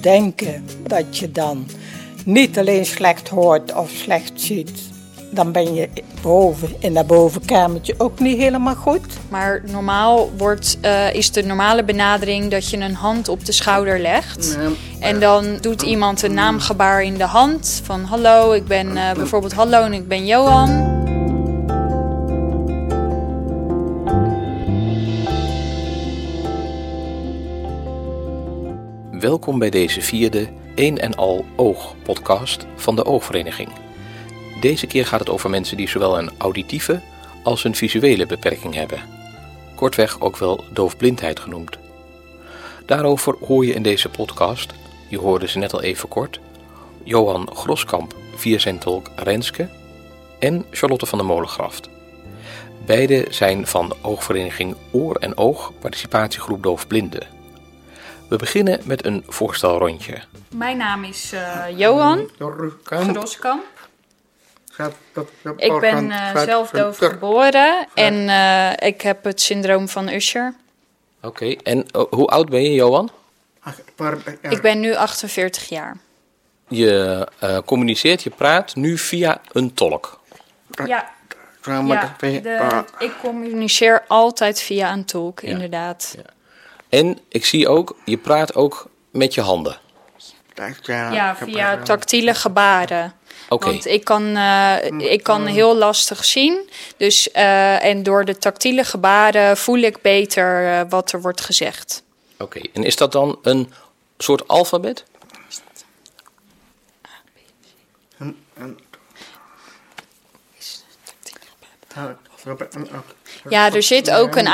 denken dat je dan niet alleen slecht hoort of slecht ziet, dan ben je boven in dat bovenkamertje ook niet helemaal goed. Maar normaal wordt, eh, is de normale benadering dat je een hand op de schouder legt. En dan doet iemand een naamgebaar in de hand van hallo, ik ben eh, bijvoorbeeld hallo en ik ben Johan. Welkom bij deze vierde Een en Al Oog podcast van de Oogvereniging. Deze keer gaat het over mensen die zowel een auditieve als een visuele beperking hebben. Kortweg ook wel doofblindheid genoemd. Daarover hoor je in deze podcast, je hoorde ze net al even kort, Johan Groskamp via zijn tolk Renske en Charlotte van der Molengraft. Beide zijn van oogvereniging Oor en Oog, participatiegroep Doofblinden. We beginnen met een voorstelrondje. Mijn naam is uh, Johan Groskamp. Ik ben uh, zelf doof geboren en uh, ik heb het syndroom van Usher. Oké, okay. en hoe oud ben je, Johan? Ik ben nu 48 jaar. Je communiceert, je praat nu via een tolk. Ja, ja de, ik communiceer altijd via een tolk, ja. inderdaad. Ja. En ik zie ook, je praat ook met je handen. Ja, via tactiele gebaren. Okay. Want ik kan, uh, ik kan heel lastig zien. Dus, uh, en door de tactiele gebaren voel ik beter uh, wat er wordt gezegd. Oké, okay. en is dat dan een soort alfabet? C. Een, een. Ja, er zit ook een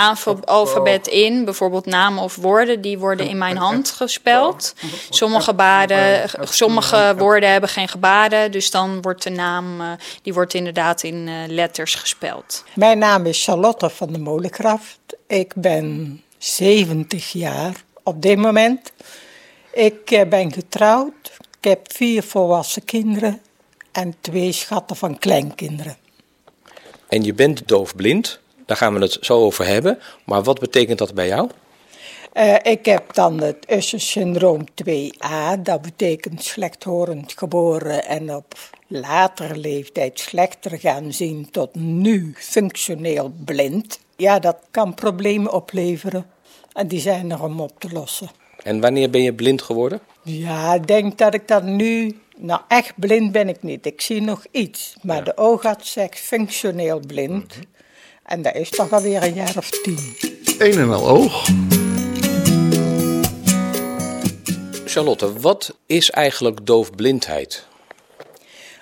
alfabet in, bijvoorbeeld namen of woorden, die worden in mijn hand gespeld. Sommige, baden, sommige woorden hebben geen gebaren, dus dan wordt de naam, uh, die wordt inderdaad in uh, letters gespeld. Mijn naam is Charlotte van de Molenkraft. Ik ben 70 jaar op dit moment. Ik uh, ben getrouwd. Ik heb vier volwassen kinderen en twee schatten van kleinkinderen. En je bent doofblind? Daar gaan we het zo over hebben. Maar wat betekent dat bij jou? Uh, ik heb dan het Usher-syndroom 2a. Dat betekent slechthorend geboren en op latere leeftijd slechter gaan zien tot nu functioneel blind. Ja, dat kan problemen opleveren. En die zijn er om op te lossen. En wanneer ben je blind geworden? Ja, ik denk dat ik dat nu nou, echt blind ben ik niet. Ik zie nog iets. Maar ja. de oogarts zegt functioneel blind. Mm -hmm. En dat is toch alweer een jaar of tien. Een en al oog. Charlotte, wat is eigenlijk doofblindheid?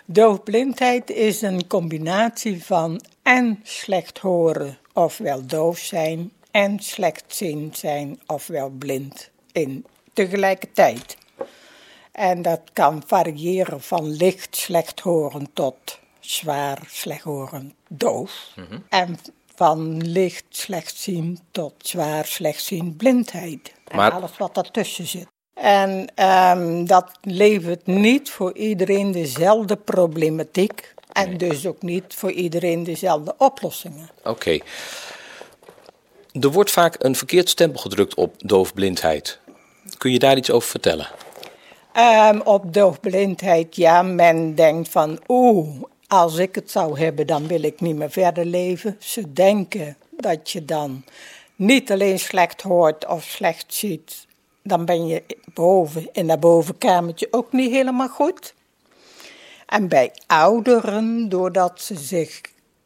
Doofblindheid is een combinatie van en slecht horen, ofwel doof zijn, en slechtziend zijn, ofwel blind in tegelijkertijd. En dat kan variëren van licht slechthoren tot zwaar slechthorend doof. Mm -hmm. En van licht slechtzien tot zwaar slechtziend blindheid. Maar... En alles wat daartussen zit. En um, dat levert niet voor iedereen dezelfde problematiek. En nee. dus ook niet voor iedereen dezelfde oplossingen. Oké. Okay. Er wordt vaak een verkeerd stempel gedrukt op doofblindheid. Kun je daar iets over vertellen? Um, op doofblindheid, ja, men denkt van, oeh, als ik het zou hebben, dan wil ik niet meer verder leven. Ze denken dat je dan niet alleen slecht hoort of slecht ziet, dan ben je boven in dat bovenkamertje ook niet helemaal goed. En bij ouderen, doordat ze zich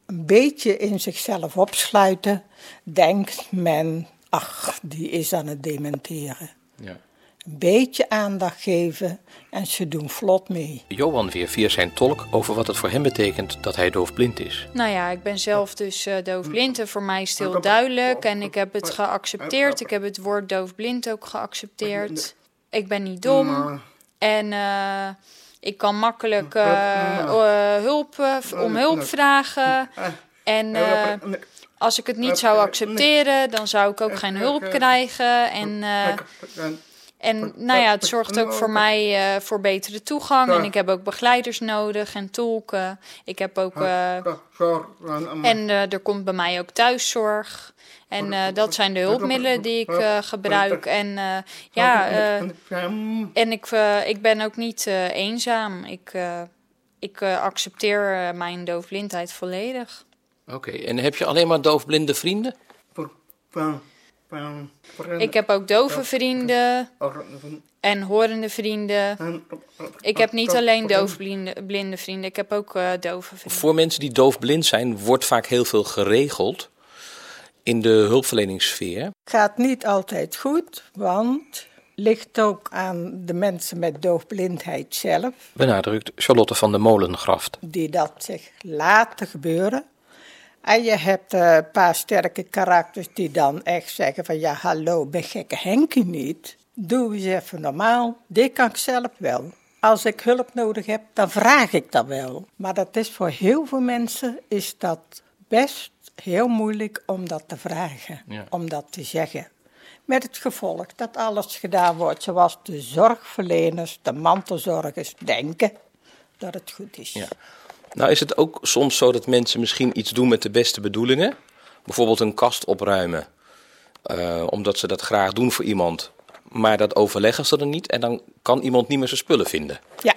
een beetje in zichzelf opsluiten, denkt men, ach, die is aan het dementeren. Ja een beetje aandacht geven en ze doen vlot mee. Johan weer via zijn tolk over wat het voor hem betekent dat hij doofblind is. Nou ja, ik ben zelf dus uh, doofblind en voor mij is het heel duidelijk en ik heb het geaccepteerd. Ik heb het woord doofblind ook geaccepteerd. Ik ben niet dom en uh, ik kan makkelijk uh, hulp, om hulp vragen. En als ik het niet zou accepteren, dan zou ik ook geen hulp krijgen. En En nou ja, het zorgt ook voor mij uh, voor betere toegang. En ik heb ook begeleiders nodig en tolken. Ik heb ook. Uh, en uh, er komt bij mij ook thuiszorg. En dat zijn de hulpmiddelen die ik gebruik. En ja, en ik, ik ben ook niet eenzaam. Ik, ik accepteer mijn doofblindheid volledig. Oké, en heb je alleen maar doofblinde vrienden? Ik heb ook dove vrienden en horende vrienden. Ik heb niet alleen doofblinde vrienden, ik heb ook uh, dove vrienden. Voor mensen die doofblind zijn, wordt vaak heel veel geregeld in de hulpverleningssfeer. Gaat niet altijd goed, want ligt ook aan de mensen met doofblindheid zelf. Benadrukt Charlotte van de Molengraft. Die dat zich laten gebeuren. En je hebt een paar sterke karakters die dan echt zeggen van ja, hallo, ben gekke Henkie niet. Doe eens even normaal. Dit kan ik zelf wel. Als ik hulp nodig heb, dan vraag ik dat wel. Maar dat is voor heel veel mensen is dat best heel moeilijk om dat te vragen, om dat te zeggen. Met het gevolg dat alles gedaan wordt zoals de zorgverleners, de mantelzorgers denken dat het goed is. Ja. Nou is het ook soms zo dat mensen misschien iets doen met de beste bedoelingen. Bijvoorbeeld een kast opruimen, uh, omdat ze dat graag doen voor iemand. Maar dat overleggen ze er niet en dan kan iemand niet meer zijn spullen vinden. Ja.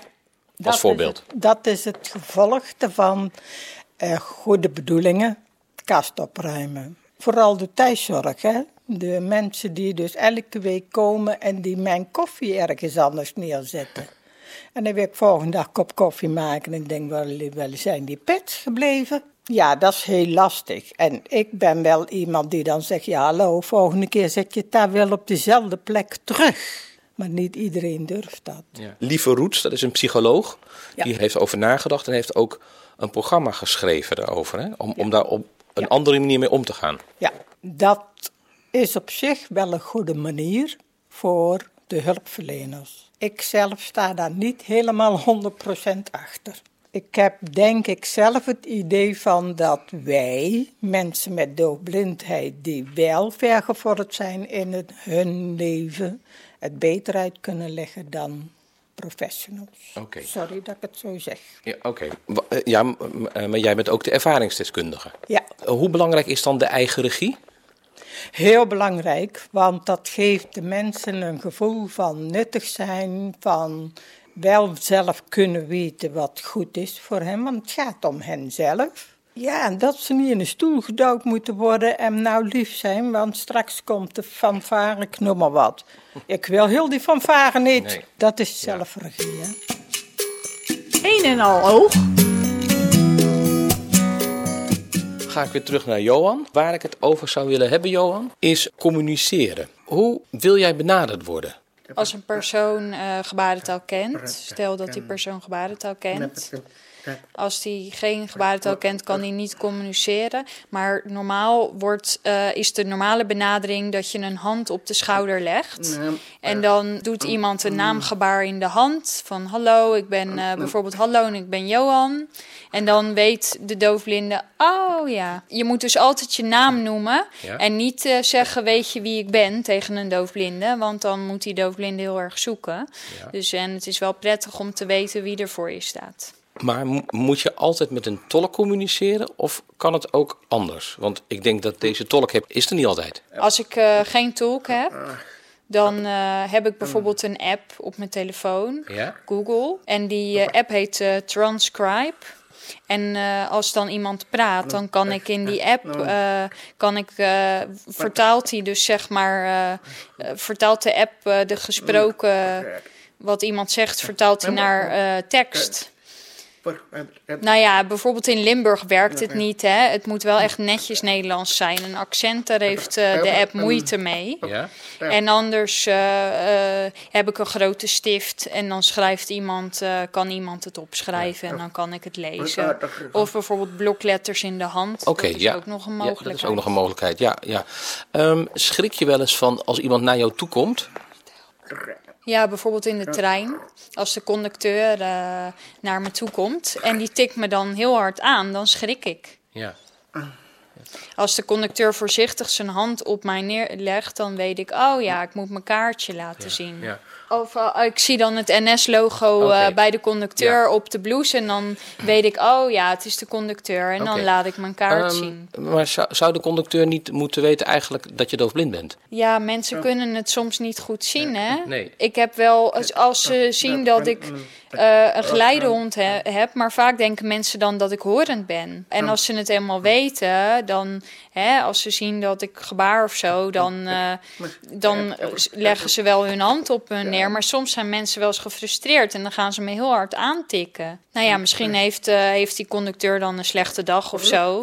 Als voorbeeld. Is dat is het gevolg van uh, goede bedoelingen, kast opruimen. Vooral de thuiszorg, hè. De mensen die dus elke week komen en die mijn koffie ergens anders neerzetten. En dan wil ik volgende dag kop koffie maken en denk, wel, wel zijn die pets gebleven? Ja, dat is heel lastig. En ik ben wel iemand die dan zegt, ja hallo, volgende keer zet je het daar wel op dezelfde plek terug. Maar niet iedereen durft dat. Ja. Lieve Roets, dat is een psycholoog, die heeft over nagedacht en heeft ook een programma geschreven daarover. Hè? Om, om daar op een andere manier mee om te gaan. Ja, dat is op zich wel een goede manier voor de hulpverleners. Ik zelf sta daar niet helemaal 100% achter. Ik heb denk ik zelf het idee van dat wij, mensen met doofblindheid die wel vergevorderd zijn in het, hun leven, het beter uit kunnen leggen dan professionals. Okay. Sorry dat ik het zo zeg. Ja, oké. Eh, ja, eh, maar jij bent ook de ervaringsdeskundige. Ja. Hoe belangrijk is dan de eigen regie? Heel belangrijk, want dat geeft de mensen een gevoel van nuttig zijn, van wel zelf kunnen weten wat goed is voor hen, want het gaat om hen zelf. Ja, en dat ze niet in een stoel gedouwd moeten worden en nou lief zijn, want straks komt de fanfare, ik noem maar wat. Ik wil heel die fanfare niet. Dat is zelfregie, hè. Een en al oog ga ik weer terug naar Johan. Waar ik het over zou willen hebben, Johan, is communiceren. Hoe wil jij benaderd worden? Als een persoon uh, gebarentaal kent, stel dat die persoon gebarentaal kent, als die geen gebarentaal kent, kan hij niet communiceren. Maar normaal wordt, uh, is de normale benadering dat je een hand op de schouder legt. En dan doet iemand een naamgebaar in de hand. Van hallo, ik ben uh, bijvoorbeeld hallo en ik ben Johan. En dan weet de doofblinde, oh ja. Je moet dus altijd je naam noemen. En niet uh, zeggen, weet je wie ik ben tegen een doofblinde. Want dan moet die doofblinde heel erg zoeken. Dus en het is wel prettig om te weten wie er voor je staat. Maar moet je altijd met een tolk communiceren of kan het ook anders? Want ik denk dat deze tolk heb, is er niet altijd. Als ik uh, geen tolk heb, dan uh, heb ik bijvoorbeeld een app op mijn telefoon, ja? Google. En die uh, app heet Transcribe. En uh, als dan iemand praat, dan kan ik in die app, uh, kan ik, uh, vertaalt hij dus zeg maar, vertaalt de app de gesproken, wat iemand zegt, vertaalt hij naar tekst. Nou ja, bijvoorbeeld in Limburg werkt het niet. Hè? Het moet wel echt netjes Nederlands zijn. Een accent, daar heeft uh, de app moeite mee. Ja? En anders uh, uh, heb ik een grote stift en dan schrijft iemand, kan iemand het opschrijven en dan kan ik het lezen. Of bijvoorbeeld blokletters in de hand. Oké, dat is ja. ook nog een mogelijkheid. Ja, dat is ook nog een mogelijkheid, ja. ja. Um, schrik je wel eens van als iemand naar jou toe komt? Ja, bijvoorbeeld in de trein. Als de conducteur uh, naar me toe komt en die tikt me dan heel hard aan, dan schrik ik. Ja. Als de conducteur voorzichtig zijn hand op mij neerlegt, dan weet ik, oh ja, ik moet mijn kaartje laten zien. Ja. Of uh, ik zie dan het NS-logo uh, Oké. bij de conducteur Ja. op de blouse en dan weet ik, oh ja, het is de conducteur. En dan laat ik mijn kaart Ehm, zien. Maar zou, zou de conducteur niet moeten weten eigenlijk dat je doofblind bent? Ja, mensen kunnen het soms niet goed zien, hè? Nee. Ik heb wel, als, als ze zien dat ik eh, een geleidehond he- heb, maar vaak denken mensen dan dat ik horend ben. En als ze het eenmaal weten, dan, hè, als ze zien dat ik gebaar of zo, dan, eh, dan leggen ze wel hun hand op me neer. Maar soms zijn mensen wel eens gefrustreerd en dan gaan ze me heel hard aantikken. Nou ja, misschien heeft, eh, heeft die conducteur dan een slechte dag of zo.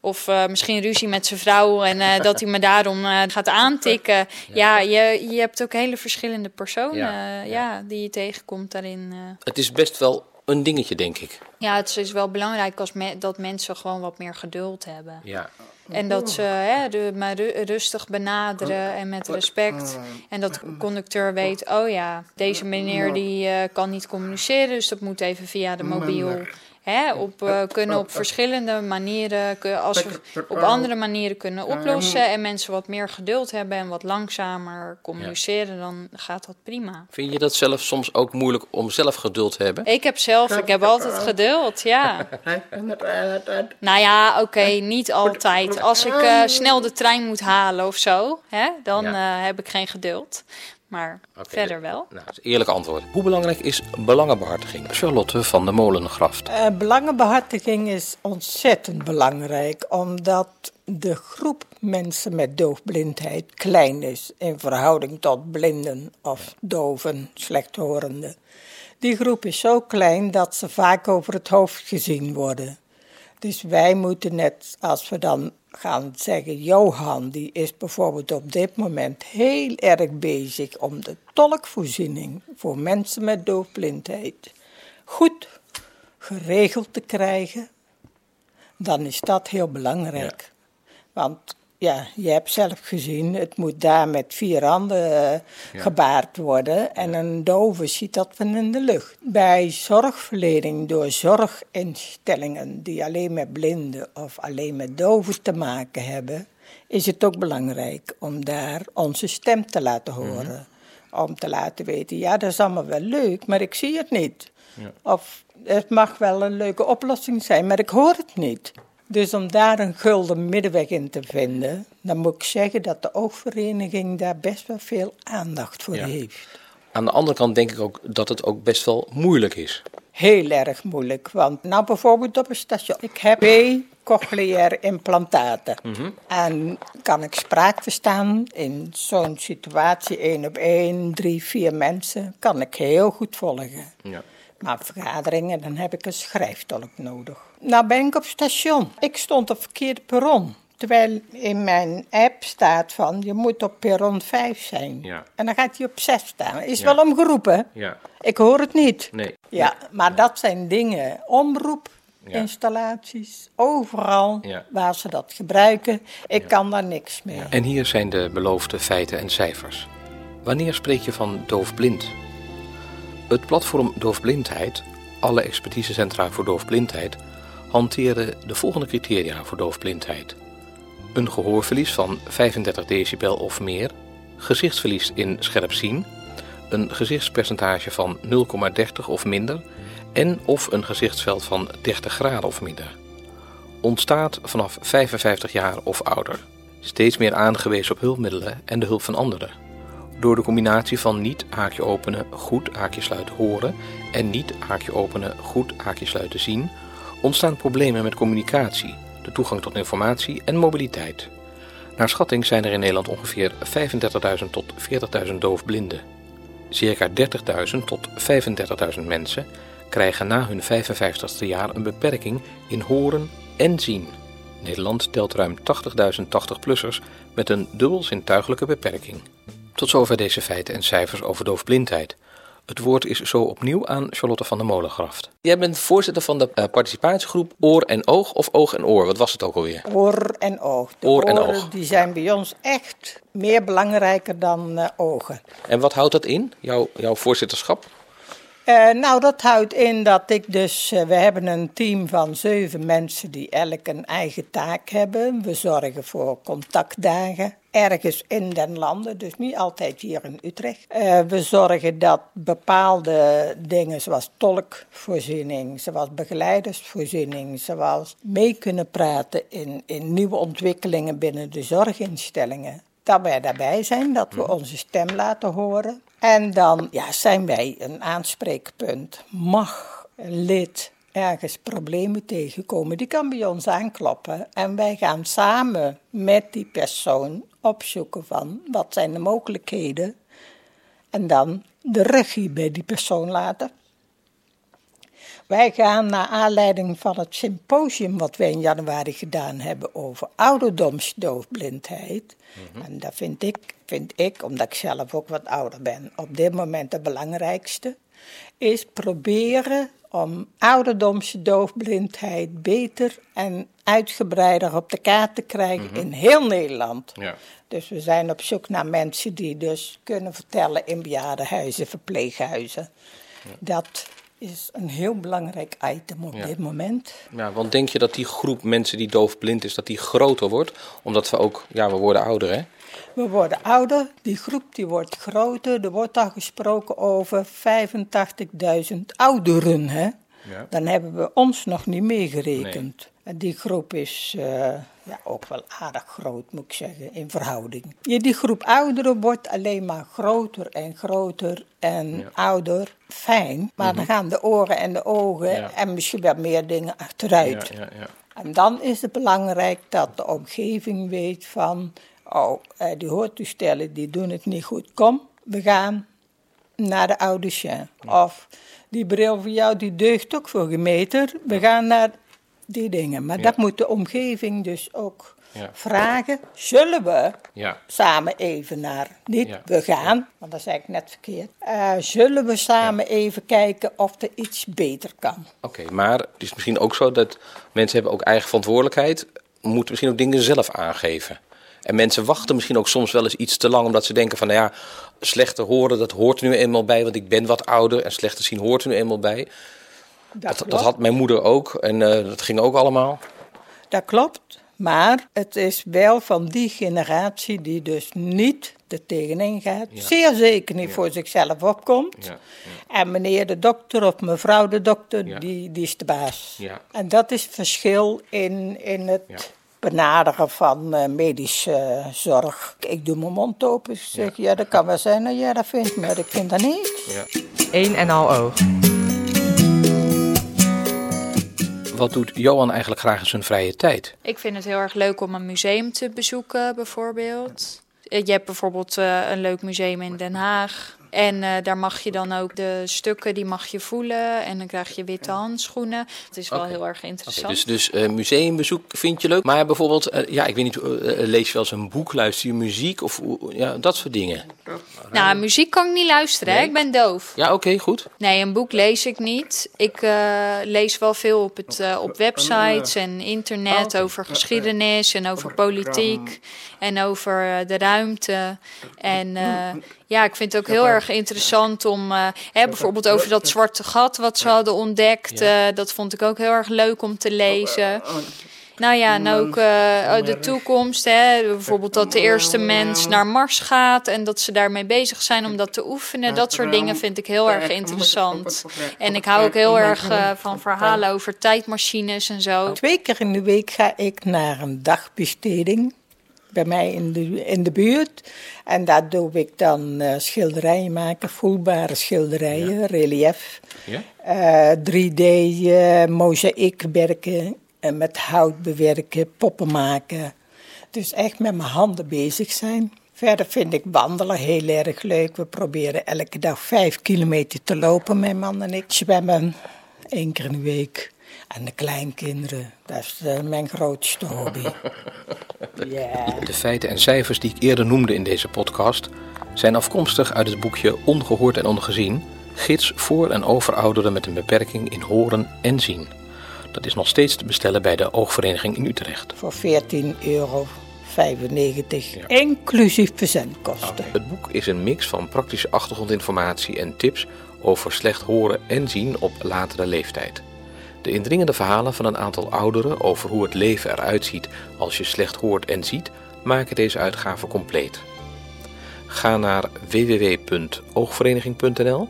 Of eh, misschien ruzie met zijn vrouw en eh, dat hij me daarom eh, gaat aantikken. Ja, je, je hebt ook hele verschillende personen Ja, ja, ja. die je tegenkomt daarin. eh. Het is best wel een dingetje, denk ik. Ja, het is wel belangrijk als me- dat mensen gewoon wat meer geduld hebben. Ja. En dat ze hè, de, maar ru- rustig benaderen en met respect. En dat de conducteur weet, oh ja, deze meneer die eh, kan niet communiceren, dus dat moet even via de mobiel. Hè, op, eh, kunnen op verschillende manieren, kun- als we op andere manieren kunnen oplossen en mensen wat meer geduld hebben en wat langzamer communiceren, dan gaat dat prima. Vind je dat zelf soms ook moeilijk om zelf geduld te hebben? Ik heb zelf, ik heb altijd geduld, ja. Nou ja, oké, niet altijd. Als ik eh, snel de trein moet halen of zo, hè, dan Ja. eh, heb ik geen geduld. Maar verder wel. Nou, eerlijk antwoord. Hoe belangrijk is belangenbehartiging? Charlotte van de Molengraft. Eh, belangenbehartiging is ontzettend belangrijk, omdat de groep mensen met doofblindheid klein is in verhouding tot blinden of doven, slechthorenden. Die groep is zo klein dat ze vaak over het hoofd gezien worden. Dus wij moeten net, als we dan gaan zeggen, Johan, die is bijvoorbeeld op dit moment heel erg bezig om de tolkvoorziening voor mensen met doofblindheid goed geregeld te krijgen, dan is dat heel belangrijk. Want ja, je hebt zelf gezien, het moet daar met vier handen eh, gebaard worden en een dove ziet dat van in de lucht. Bij zorgverlening door zorginstellingen die alleen met blinden of alleen met doven te maken hebben, is het ook belangrijk om daar onze stem te laten horen. Om te laten weten, ja, dat is allemaal wel leuk, maar ik zie het niet. Of het mag wel een leuke oplossing zijn, maar ik hoor het niet. Dus om daar een gulden middenweg in te vinden, dan moet ik zeggen dat de oogvereniging daar best wel veel aandacht voor Ja. heeft. Aan de andere kant denk ik ook dat het ook best wel moeilijk is. Heel erg moeilijk, want nou bijvoorbeeld op een station. Ik heb twee cochleaire implantaten. En kan ik spraak verstaan in zo'n situatie, één op één, drie, vier mensen, kan ik heel goed volgen. Ja. Maar vergaderingen, dan heb ik een schrijftolk nodig. Nou ben ik op station. Ik stond op verkeerde perron. Terwijl in mijn app staat van, je moet op perron 5 zijn. Ja. En dan gaat hij op 6 staan. Is Ja. wel omgeroepen. Ja. Ik hoor het niet. Nee. Ja, maar dat zijn dingen, omroepinstallaties, overal Ja. waar ze dat gebruiken. Ik kan daar niks mee. En hier zijn de beloofde feiten en cijfers. Wanneer spreek je van doofblind? Het platform Doofblindheid, alle expertisecentra voor doofblindheid, hanteren de volgende criteria voor doofblindheid. Een gehoorverlies van 35 decibel of meer, gezichtsverlies in scherp zien, een gezichtspercentage van 0,30 of minder en of een gezichtsveld van 30 graden of minder. Ontstaat vanaf 55 jaar of ouder. Steeds meer aangewezen op hulpmiddelen en de hulp van anderen. Door de combinatie van niet haakje openen, goed haakje sluiten horen en niet haakje openen, goed haakje sluiten zien, ontstaan problemen met communicatie, de toegang tot informatie en mobiliteit. Naar schatting zijn er in Nederland ongeveer 35.000 tot 40.000 doofblinden. Circa 30.000 tot 35.000 mensen krijgen na hun 55ste jaar een beperking in horen en zien. Nederland telt ruim 80.000 80-plussers met een dubbel zintuigelijke beperking. Tot zover deze feiten en cijfers over doofblindheid. Het woord is zo opnieuw aan Charlotte van der Molengraft. Jij bent voorzitter van de eh, participatiegroep Oor en Oog of Oog en Oor. Wat was het ook alweer? Oor en oog. De Oor en oren oog. die zijn bij ons echt meer belangrijker dan eh, ogen. En wat houdt dat in, jouw, jouw voorzitterschap? Uh, nou, dat houdt in dat ik dus. Uh, we hebben een team van zeven mensen die elk een eigen taak hebben. We zorgen voor contactdagen ergens in den landen, dus niet altijd hier in Utrecht. Uh, we zorgen dat bepaalde dingen zoals tolkvoorziening, zoals begeleidersvoorziening, zoals mee kunnen praten in, in nieuwe ontwikkelingen binnen de zorginstellingen. Dat wij daarbij zijn, dat we onze stem laten horen. En dan ja, zijn wij een aanspreekpunt. Mag een lid ergens problemen tegenkomen, die kan bij ons aankloppen. En wij gaan samen met die persoon opzoeken van wat zijn de mogelijkheden. En dan de regie bij die persoon laten. Wij gaan naar aanleiding van het symposium wat wij in januari gedaan hebben over ouderdomsdoofblindheid. Mhm. En dat vind ik, vind ik, omdat ik zelf ook wat ouder ben, op dit moment het belangrijkste. Is proberen om ouderdomsdoofblindheid beter en uitgebreider op de kaart te krijgen mhm. in heel Nederland. Ja. Dus we zijn op zoek naar mensen die dus kunnen vertellen in bejaardenhuizen, verpleeghuizen. Ja. Dat is een heel belangrijk item op dit moment. Ja, want denk je dat die groep mensen die doofblind is, dat die groter wordt? Omdat we ook, ja, we worden ouder hè? We worden ouder, die groep die wordt groter. Er wordt al gesproken over 85.000 ouderen hè? Ja. Dan hebben we ons nog niet meegerekend. En die groep is uh, ja, ook wel aardig groot, moet ik zeggen, in verhouding. Ja, die groep ouderen wordt alleen maar groter en groter en ouder. Fijn, maar dan mhm. gaan de oren en de ogen en misschien wel meer dingen achteruit. En dan is het belangrijk dat de omgeving weet van, oh, eh, die hoortoestellen die doen het niet goed. Kom, we gaan naar de audicien. Of die bril voor jou die deugt ook voor een meter. We gaan naar die dingen. Maar dat moet de omgeving dus ook vragen. Zullen we samen even naar, niet we gaan, want dat zei ik net verkeerd. Uh, zullen we samen even kijken of er iets beter kan? Oké, maar het is misschien ook zo dat mensen hebben ook eigen verantwoordelijkheid. Moeten misschien ook dingen zelf aangeven. En mensen wachten misschien ook soms wel eens iets te lang, omdat ze denken van, nou ja, slechter horen, dat hoort er nu eenmaal bij, want ik ben wat ouder en slechter zien hoort er nu eenmaal bij. Dat, dat, had mijn moeder ook en uh, dat ging ook allemaal. Dat klopt, maar het is wel van die generatie die dus niet er tegenin gaat. Zeer zeker niet voor zichzelf opkomt. Ja. En meneer de dokter of mevrouw de dokter, die, die is de baas. En dat is het verschil in, in het benaderen van uh, medische zorg. Ik doe mijn mond open. zeg, ja. dat kan wel zijn. Nou, ja, dat vind ik, maar ik vind dat niet. Ja. Eén en al oog. Wat doet Johan eigenlijk graag in zijn vrije tijd? Ik vind het heel erg leuk om een museum te bezoeken, bijvoorbeeld. Je hebt bijvoorbeeld uh, een leuk museum in Den Haag. En uh, daar mag je dan ook de stukken, die mag je voelen. En dan krijg je witte handschoenen. Dat is wel heel erg interessant. Okay, dus dus uh, museumbezoek vind je leuk. Maar bijvoorbeeld, uh, ja, ik weet niet, lees je wel eens een boek, luister je muziek of ja, dat soort dingen? Nou, muziek kan ik niet luisteren, hè? ik ben doof. Ja, oké, goed. Nee, een boek lees ik niet. Ik lees wel veel op, het, op websites en internet oh, over geschiedenis en over politiek en over de ruimte. En ja, ik vind het ook heel erg interessant om, uh, hè, bijvoorbeeld over dat zwarte gat wat ze hadden ontdekt. Uh, dat vond ik ook heel erg leuk om te lezen. Oh, oh. Nou ja, en ook uh, de toekomst. Hè? Bijvoorbeeld dat de eerste mens naar Mars gaat en dat ze daarmee bezig zijn om dat te oefenen. Dat soort dingen vind ik heel erg interessant. En ik hou ook heel erg uh, van verhalen over tijdmachines en zo. Twee keer in de week ga ik naar een dagbesteding bij mij in de, in de buurt. En daar doe ik dan uh, schilderijen maken, voelbare schilderijen, relief. Ja? Uh, 3D, uh, mozaïekwerken, met hout bewerken, poppen maken. Dus echt met mijn handen bezig zijn. Verder vind ik wandelen heel erg leuk. We proberen elke dag vijf kilometer te lopen, mijn man en ik. Zwemmen, één keer in de week. En de kleinkinderen, dat is uh, mijn grootste hobby. yeah. De feiten en cijfers die ik eerder noemde in deze podcast zijn afkomstig uit het boekje Ongehoord en Ongezien, gids voor en over ouderen met een beperking in horen en zien. Dat is nog steeds te bestellen bij de Oogvereniging in Utrecht. Voor 14 euro. 95, inclusief verzendkosten. Het boek is een mix van praktische achtergrondinformatie en tips over slecht horen en zien op latere leeftijd. De indringende verhalen van een aantal ouderen over hoe het leven eruit ziet als je slecht hoort en ziet, maken deze uitgave compleet. Ga naar www.oogvereniging.nl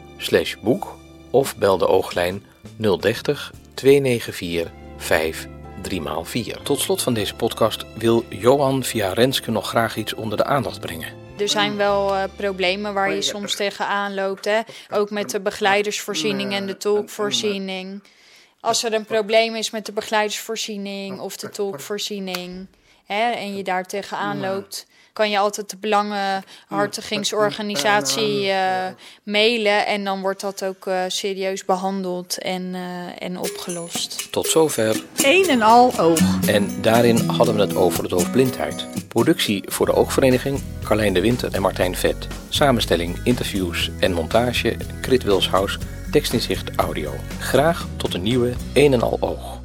boek of bel de ooglijn 030 294 5 3x4. Tot slot van deze podcast wil Johan via Renske nog graag iets onder de aandacht brengen. Er zijn wel uh, problemen waar je soms tegenaan loopt. Hè? Ook met de begeleidersvoorziening en de tolkvoorziening. Als er een probleem is met de begeleidersvoorziening of de tolkvoorziening hè, en je daar tegenaan loopt, kan je altijd de Belangenhartigingsorganisatie uh, mailen. En dan wordt dat ook uh, serieus behandeld en, uh, en opgelost. Tot zover. Een en al oog. En daarin hadden we het over de doofblindheid. Productie voor de Oogvereniging, Carlijn de Winter en Martijn Vet. Samenstelling, interviews en montage, Krit Wilshuis, tekstinzicht audio. Graag tot een nieuwe Een en al oog.